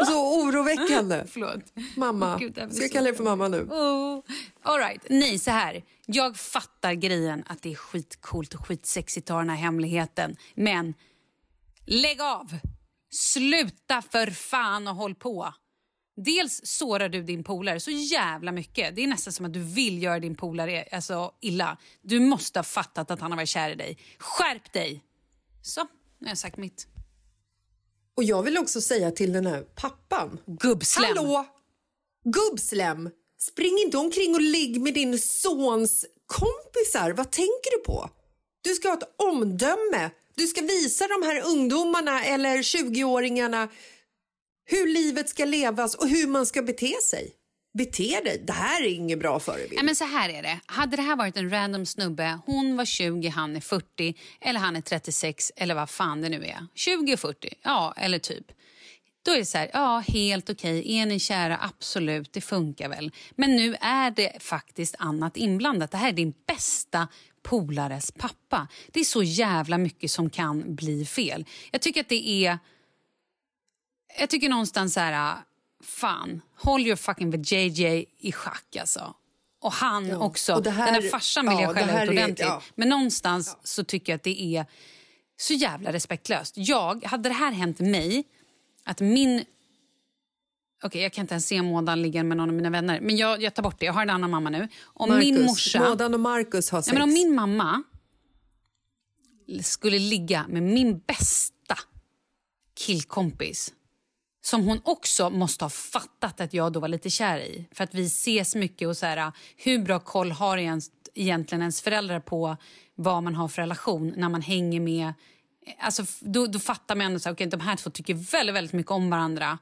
Så oroväckande. Förlåt. Mamma. Gud, det Ska jag kalla dig för mamma nu? Oh. All right. Nej, så här. Jag fattar grejen att det är skitcoolt och skitsexigt att ha den här hemligheten. Men lägg av! Sluta för fan och håll på. Dels sårar du din polare så jävla mycket. Det är nästan som att du vill göra din polare alltså, illa. Du måste ha fattat att han har varit kär i dig. Skärp dig! Så, nu har jag sagt mitt. Och jag vill också säga till den här pappan. Gubbslem. Hallå! Gubbslem! Spring inte omkring och ligg med din sons kompisar. Vad tänker du på? Du ska ha ett omdöme. Du ska visa de här ungdomarna eller 20-åringarna hur livet ska levas och hur man ska bete sig. Bete dig. Det här är ingen bra förebild. Ja, men så här är det. Hade det här varit en random snubbe, hon var 20, han är 40 eller han är 36 eller vad fan det nu är. 20 och 40, ja eller typ. Då är det så här, ja helt okej, är ni kära, absolut, det funkar väl. Men nu är det faktiskt annat inblandat. Det här är din bästa polares pappa. Det är så jävla mycket som kan bli fel. Jag tycker att det är... Jag tycker någonstans så här, fan, håll your fucking JJ i schack alltså. Och han också. och här- Den här farsan vill ja, jag skälla ut är- ordentligt. ja. Men någonstans så tycker jag att det är så jävla respektlöst. Jag, hade det här hänt mig, att min... Okej, jag kan inte ens se Mådan ligga med någon av mina vänner. Men jag, jag tar bort det. Jag har en annan mamma nu. Om min Marcus, morsa... Mådan och Marcus har sex. Nej, men om min mamma skulle ligga med min bästa killkompis som hon också måste ha fattat att jag då var lite kär i. För att vi ses mycket och så här, hur bra koll har ens, egentligen ens föräldrar på vad man har för relation när man hänger med... Alltså, då, då fattar man ändå att okay, de här två tycker väldigt, väldigt mycket om varandra.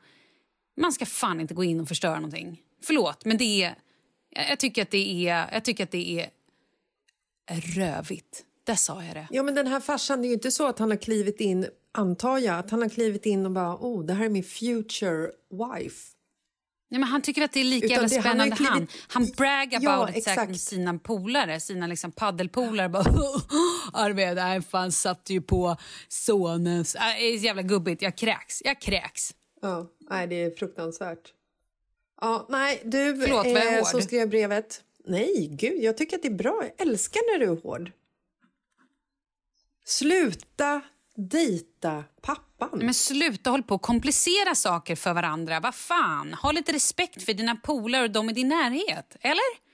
Man ska fan inte gå in och förstöra någonting. Förlåt, men det är... Jag tycker att det är, jag tycker att det är rövigt. Där sa jag det. Ja, men den här farsan, det är ju inte så att han har klivit in, antar jag, att han har klivit in och bara, oh, det här är min future wife. Nej, men han tycker att det är lika Utan jävla det- han spännande. Han, klivit- han brag Ja, about säkert exakt. med sina polare, sina liksom paddelpolare. Bara, Arvid, nej, fan satte ju på sonens... Äh, det är så jävla gubbigt. Jag kräks. Jag kräks. Ja, nej, det är fruktansvärt. Ja, nej, du Förlåt, var jag eh, som skrev brevet. Nej, gud, jag tycker att det är bra. Jag älskar när du är hård. Sluta dejta pappan. Men sluta håll på och komplicera saker för varandra. Vad fan? Ha lite respekt för dina polare och de i din närhet. Eller?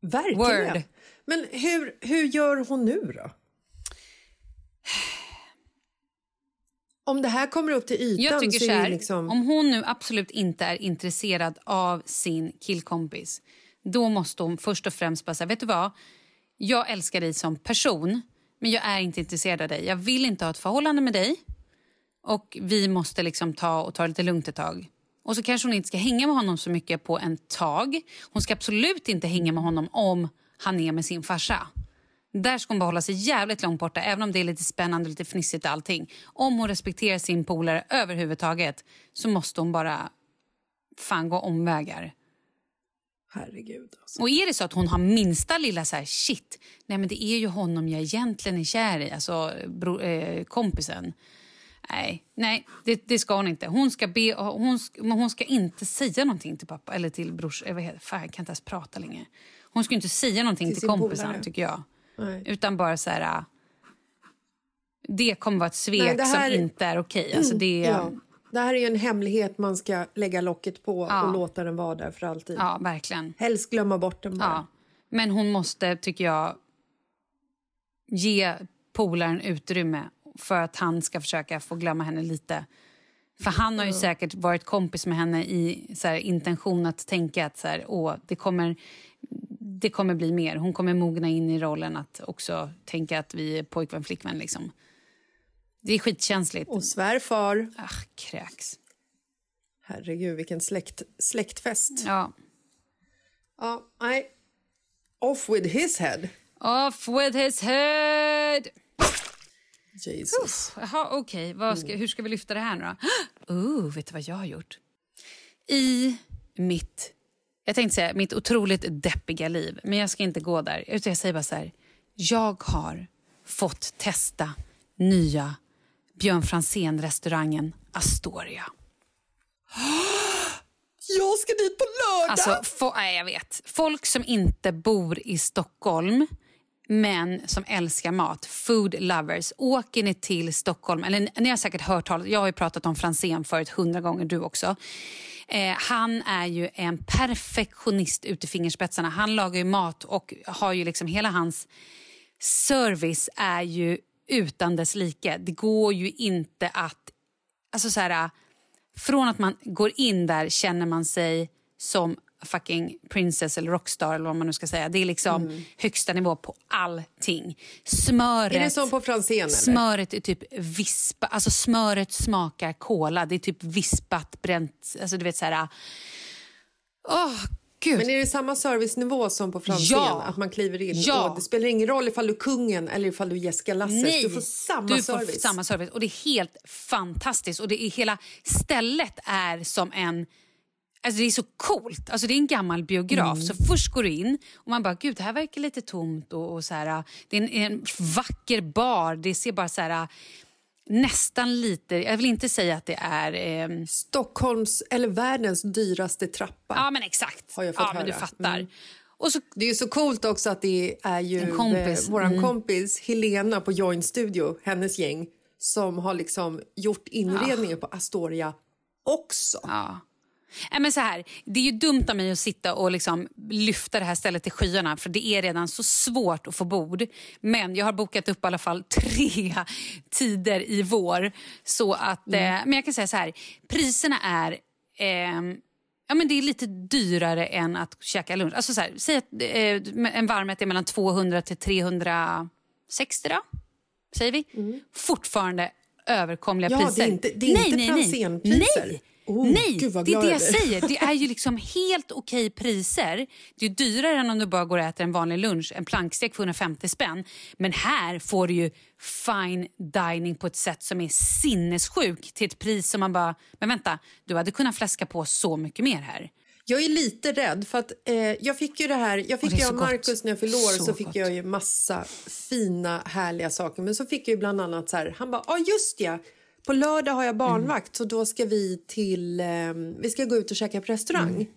Verkligen. Word. Men hur, hur gör hon nu då? Om det här kommer upp till ytan Jag tycker så så är här, det liksom... om hon nu absolut inte är intresserad av sin killkompis då måste hon först och främst bara säga, vet du vad? Jag älskar dig som person, men jag är inte intresserad av dig. Jag vill inte ha ett förhållande med dig och vi måste liksom ta och ta det lite lugnt ett tag. Och så kanske hon inte ska hänga med honom så mycket på en tag. Hon ska absolut inte hänga med honom om han är med sin farsa. Där ska hon bara hålla sig jävligt långt borta, även om det är lite spännande och lite fnissigt och allting. Om hon respekterar sin polare överhuvudtaget så måste hon bara fan gå omvägar. Herregud. Alltså. Och är det så att hon har minsta lilla så här, shit, nej men det är ju honom jag egentligen är kär i, alltså bro, eh, kompisen. Nej, nej det, det ska hon inte. Hon ska, be, hon, ska, men hon ska inte säga någonting till pappa eller till brors... Jag, vet, fan, jag kan inte ens prata längre. Hon skulle inte säga någonting Till till, kompisen, polare. tycker jag. Nej. Utan bara så här... äh, Det kommer vara ett svek Nej, här- som inte är okej. Alltså det, Ja. Det här är ju en hemlighet man ska lägga locket på Ja. och låta den vara där för alltid. ja, verkligen. Helst glömma bort den bara. Ja. Men hon måste, tycker jag, ge polaren utrymme för att han ska försöka få glömma henne lite. För han har ju säkert varit kompis med henne i så här, intention att tänka att så här, Åh, det, kommer, det kommer bli mer. Hon kommer mogna in i rollen att också tänka att vi är pojkvän, flickvän. Liksom. Det är skitkänsligt. Och svärfar. Ah, kräks. Herregud, vilken släkt, släktfest. Ja. Ja, nej. Off with his head. Off with his head! Jesus. Jaha, okej. Vad ska- Hur ska vi lyfta det här nu då? Oh, vet du vad jag har gjort? I mitt, jag tänkte säga mitt otroligt deppiga liv, men jag ska inte gå där. Utan jag säger bara så här. Jag har fått testa nya Björn Franzén-restaurangen Astoria. Jag ska dit på lördag! Alltså, nej, jag vet. Folk som inte bor i Stockholm Män som älskar mat, food lovers. Åker ni till Stockholm, eller ni har säkert hört talas, jag har ju pratat om Franzén förut hundra gånger, du också. Eh, han är ju en perfektionist ut i fingerspetsarna. Han lagar ju mat och har ju liksom hela hans service är ju utan dess like. Det går ju inte att... Alltså så här, från att man går in där känner man sig som fucking princess eller rockstar eller vad man nu ska säga. Det är liksom högsta nivå på allting. Smöret. Är det som på Franzén eller? Smöret är typ vispa, alltså smöret smakar kola. Det är typ vispat, bränt, alltså du vet så här. Åh, gud. Men är det samma servicenivå som på Franzén? Ja. Att man kliver in Ja. och det spelar ingen roll ifall du är kungen eller ifall du är Jessica Lasses. Du får samma du får service. samma service. Och det är helt fantastiskt. Och det är hela stället är som en... Alltså det är så coolt. Alltså det är en gammal biograf. Mm. Så först går du in och man bara, gud det här verkar lite tomt. Och, och så här, det är en, en vacker bar. Det ser bara så här nästan lite, jag vill inte säga att det är... ehm, Stockholms, eller världens dyraste trappa. ja men exakt. Har jag fått ja, men du höra. fattar. Mm. Och så Det är så coolt också att det är ju En kompis. eh, våran Mm. kompis Helena på Join Studio, hennes gäng, som har liksom gjort inredningen på Astoria också. Ja. Nej, men så här, det är ju dumt av mig att sitta och liksom lyfta det här stället till skyarna för det är redan så svårt att få bord. Men jag har bokat upp i alla fall tre tider i vår. Så att, eh, men jag kan säga så här, priserna är ehm, Ja, men det är lite dyrare än att käka lunch. Alltså så här, säg att eh, en varmrätt är mellan 200 till 360 då, säger vi. Fortfarande överkomliga. Ja, priser. det är inte- det är inte Franzénpriser. Nej, Oh, nej det är det jag säger. Det är ju liksom helt okej priser. Det är dyrare än om du bara går och äter en vanlig lunch. En plankstek för 150 spänn. Men här får du ju fine dining på ett sätt som är sinnessjuk till ett pris som man bara, men vänta, du hade kunnat fläska på så mycket mer här. Jag är lite rädd för att eh, jag fick ju det här, jag fick ju av. Markus när jag fyllde år så, Så fick gott. jag ju massa fina härliga saker men så fick jag ju bland annat så här, han bara, ja ah, just ja, på lördag har jag barnvakt så då ska vi till, eh, vi ska gå ut och käka på restaurang.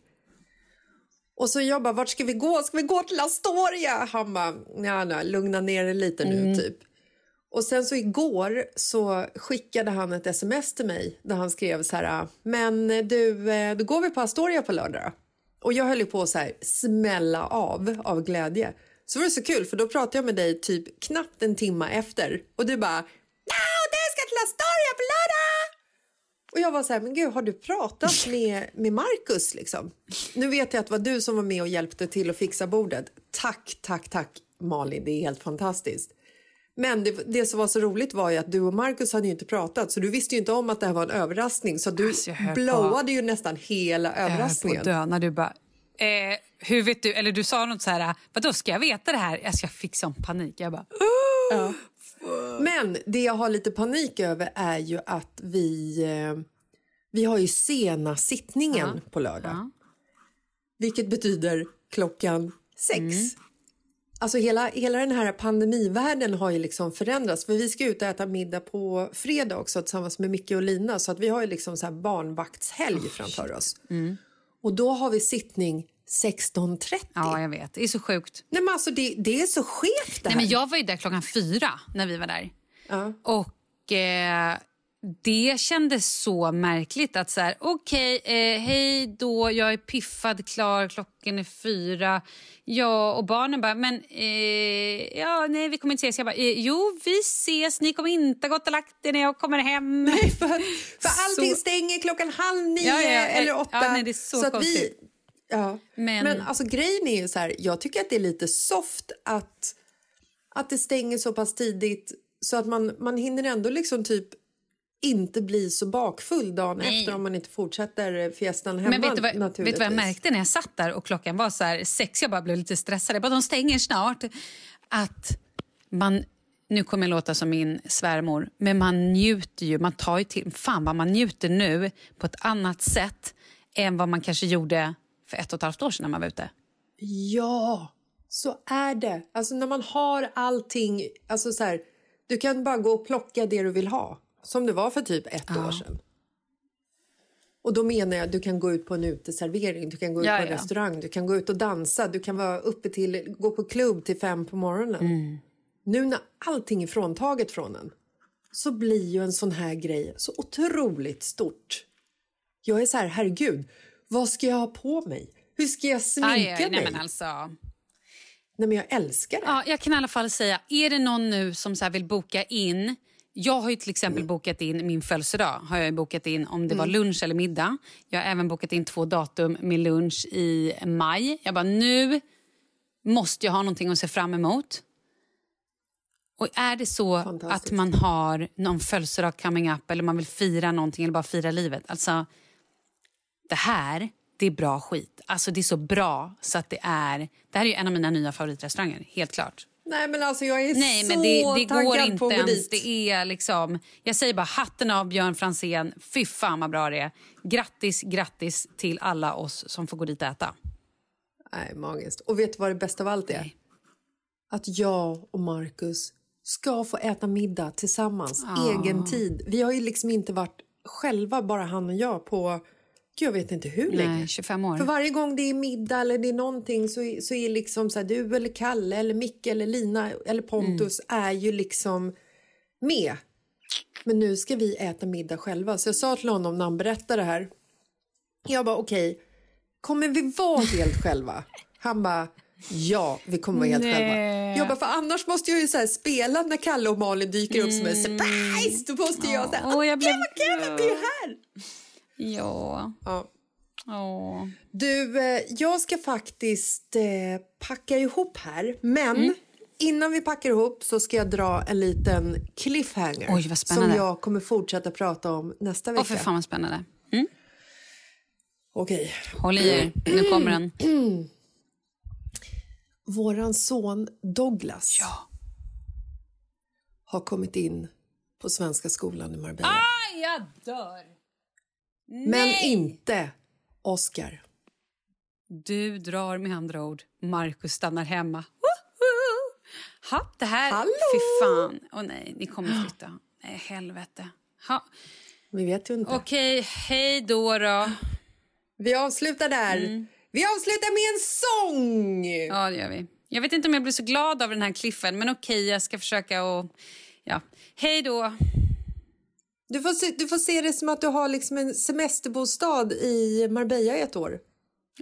Och så jag bara, vart ska vi gå? Ska vi gå till Astoria? Han bara, nej, nej, lugna ner dig lite nu typ. Och sen så igår så skickade han ett sms till mig där han skrev så här, men du, eh, då går vi på Astoria på lördag då?" Och jag höll ju på att så här smälla av av glädje. Så var det så kul för då pratade jag med dig typ knappt en timme efter och du bara, no, du ska till Astoria på lördag! Och jag var så här, men gud, har du pratat med, med Marcus liksom? Nu vet jag att det var du som var med och hjälpte till att fixa bordet. Tack, tack, tack Malin, det är helt fantastiskt. Men det, det som var så roligt var ju att du och Marcus hade ju inte pratat så du visste ju inte om att det här var en överraskning så du Alltså, på- blowade ju nästan hela Jag höll på överraskningen. att dö när du bara... Eh, hur vet du? Eller du sa något så här, vadå ska jag veta det här? Alltså jag fick sån panik. Jag bara... Men det jag har lite panik över är ju att vi, eh, vi har ju sena sittningen på lördag. Ja. Vilket betyder klockan sex. Mm. Alltså hela, hela den här pandemivärlden har ju liksom förändrats. För vi ska ut och äta middag på fredag också tillsammans med Micke och Lina. Så att vi har ju liksom så här barnvaktshelg framför oss. Mm. Och då har vi sittning 16.30. Ja, jag vet. Det är så sjukt. Nej, men alltså, det, det är så skevt det här. Nej, men jag var ju där klockan fyra när vi var där. Ja. Och eh, det kändes så märkligt att så här, okej, eh, hej då, jag är piffad, klar, klockan är fyra. Ja, och barnen bara, men eh, ja, nej, vi kommer inte ses. Jag bara, eh, jo, vi ses, ni kommer inte ha gått och lagt er när jag kommer hem. Nej, för, för allting Så- stänger klockan halv nio Ja, ja, ja. eller åtta. Ja, nej, det är så att vi, ja. Men- Men, alltså grejen är ju så här, jag tycker att det är lite soft att, att det stänger så pass tidigt så att man, man hinner ändå liksom typ inte bli så bakfull dagen Nej. efter om man inte fortsätter fiestan hemma Men vet du, vad, vet du vad jag märkte när jag satt där och klockan var så här sex? Jag bara blev lite stressad. Jag bara, de stänger snart. Att man, nu kommer jag låta som min svärmor, men man njuter ju. Man tar ju till, fan vad man njuter nu på ett annat sätt än vad man kanske gjorde för ett och ett halvt år sedan när man var ute. Ja, så är det. Alltså när man har allting, alltså så här, du kan bara gå och plocka det du vill ha. Som det var för typ ett år sedan. Och då menar jag du kan gå ut på en uteservering, du kan gå ut Ja, på en ja. restaurang, du kan gå ut och dansa, du kan vara uppe till, gå på klubb till fem på morgonen. Mm. Nu när allting är fråntaget från en så blir ju en sån här grej så otroligt stort. Jag är så här, herregud, vad ska jag ha på mig? Hur ska jag sminka Aj, aj, mig? nej, alltså. Nej, men jag älskar det. Ja, jag kan i alla fall säga, är det någon nu som så vill boka in jag har ju till exempel bokat in min födelsedag. Har jag bokat in om det var lunch eller middag. Jag har även bokat in två datum med lunch i maj. Jag bara, nu måste jag ha någonting att se fram emot. Och är det så att man har någon födelsedag coming up eller man vill fira någonting eller bara fira livet. Alltså, det här, det är bra skit. Alltså det är så bra så att det är... Det här är en av mina nya favoritrestauranger, helt klart. Nej, men alltså jag är Nej, så men det, det går på inte gå ens. dit. Det är liksom... Jag säger bara hatten av Björn Franzén. Fy fan vad bra det är. Grattis, grattis till alla oss som får gå dit och äta. Nej, magiskt. Och vet du vad det bästa av allt är? Nej. Att jag och Marcus ska få äta middag tillsammans, Ah. egen tid. Vi har ju liksom inte varit själva, bara han och jag, på Gud, jag vet inte hur länge. Nej, 25 år. För varje gång det är middag eller det är någonting så, är- så är liksom så här, du eller Kalle eller Micke eller Lina eller Pontus Mm. är ju liksom med. Men nu ska vi äta middag själva. Så jag sa till honom när han berättade det här. Jag bara okej, kommer vi vara helt själva? Han bara ja, vi kommer vara helt Nej. själva. Jag bara för annars måste jag ju så spela när Kalle och Malin dyker upp som en surprise. Då måste jag säga Åh, jag blev- gud vad kul att du är här. Ja. Ja. Åh. Du, eh, jag ska faktiskt eh, packa ihop här, men Mm. innan vi packar ihop så ska jag dra en liten cliffhanger Oj, som jag kommer fortsätta prata om nästa vecka. Åh, för fan vad spännande. Mm. Okej. Håll i er, nu kommer den. Våran son Douglas har kommit in på Svenska skolan i Marbella. Aj, jag dör! Men inte Oscar. Du drar med andra ord. Markus stannar hemma. Woho! Ha, det här... Hallå! Fy fan. Åh nej, ni kommer flytta. Nej, helvete. Ha. Vi vet ju inte. Okej, hej då då. Vi avslutar där. Vi avslutar med en sång! Ja, det gör vi. Jag vet inte om jag blir så glad av den här cliffen, men okej, jag ska försöka och... Ja. Hej då. Du får, se, du får se det som att du har liksom en semesterbostad i Marbella i ett år.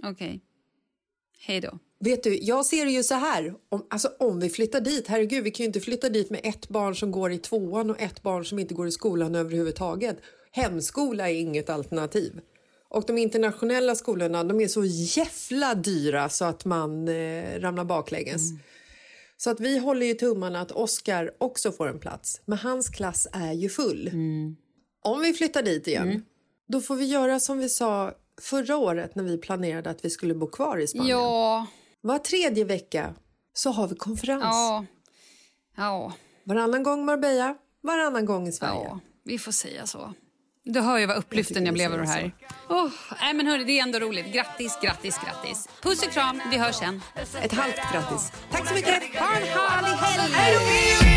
Okej. Hej då. Vet du, jag ser det ju så här. Om, alltså om vi flyttar dit, herregud, vi kan ju inte flytta dit med ett barn som går i tvåan och ett barn som inte går i skolan överhuvudtaget. Hemskola är inget alternativ. Och de internationella skolorna, de är så jävla dyra så att man eh, ramlar baklänges. Så att vi håller ju tummarna att Oscar också får en plats. Men hans klass är ju full. Om vi flyttar dit igen, då får vi göra som vi sa förra året när vi planerade att vi skulle bo kvar i Spanien. Ja. Var tredje vecka så har vi konferens. Ja. Ja. Varannan gång Marbella, varannan gång i Sverige. Ja, vi får säga så. Du hör ju vad upplyften jag, tycker blev över det här. Oh, nej men hörni, det är ändå roligt. Grattis, grattis, grattis. Puss och kram, vi hörs sen. Ett halvt grattis. Tack så mycket. Ha en härlig helg!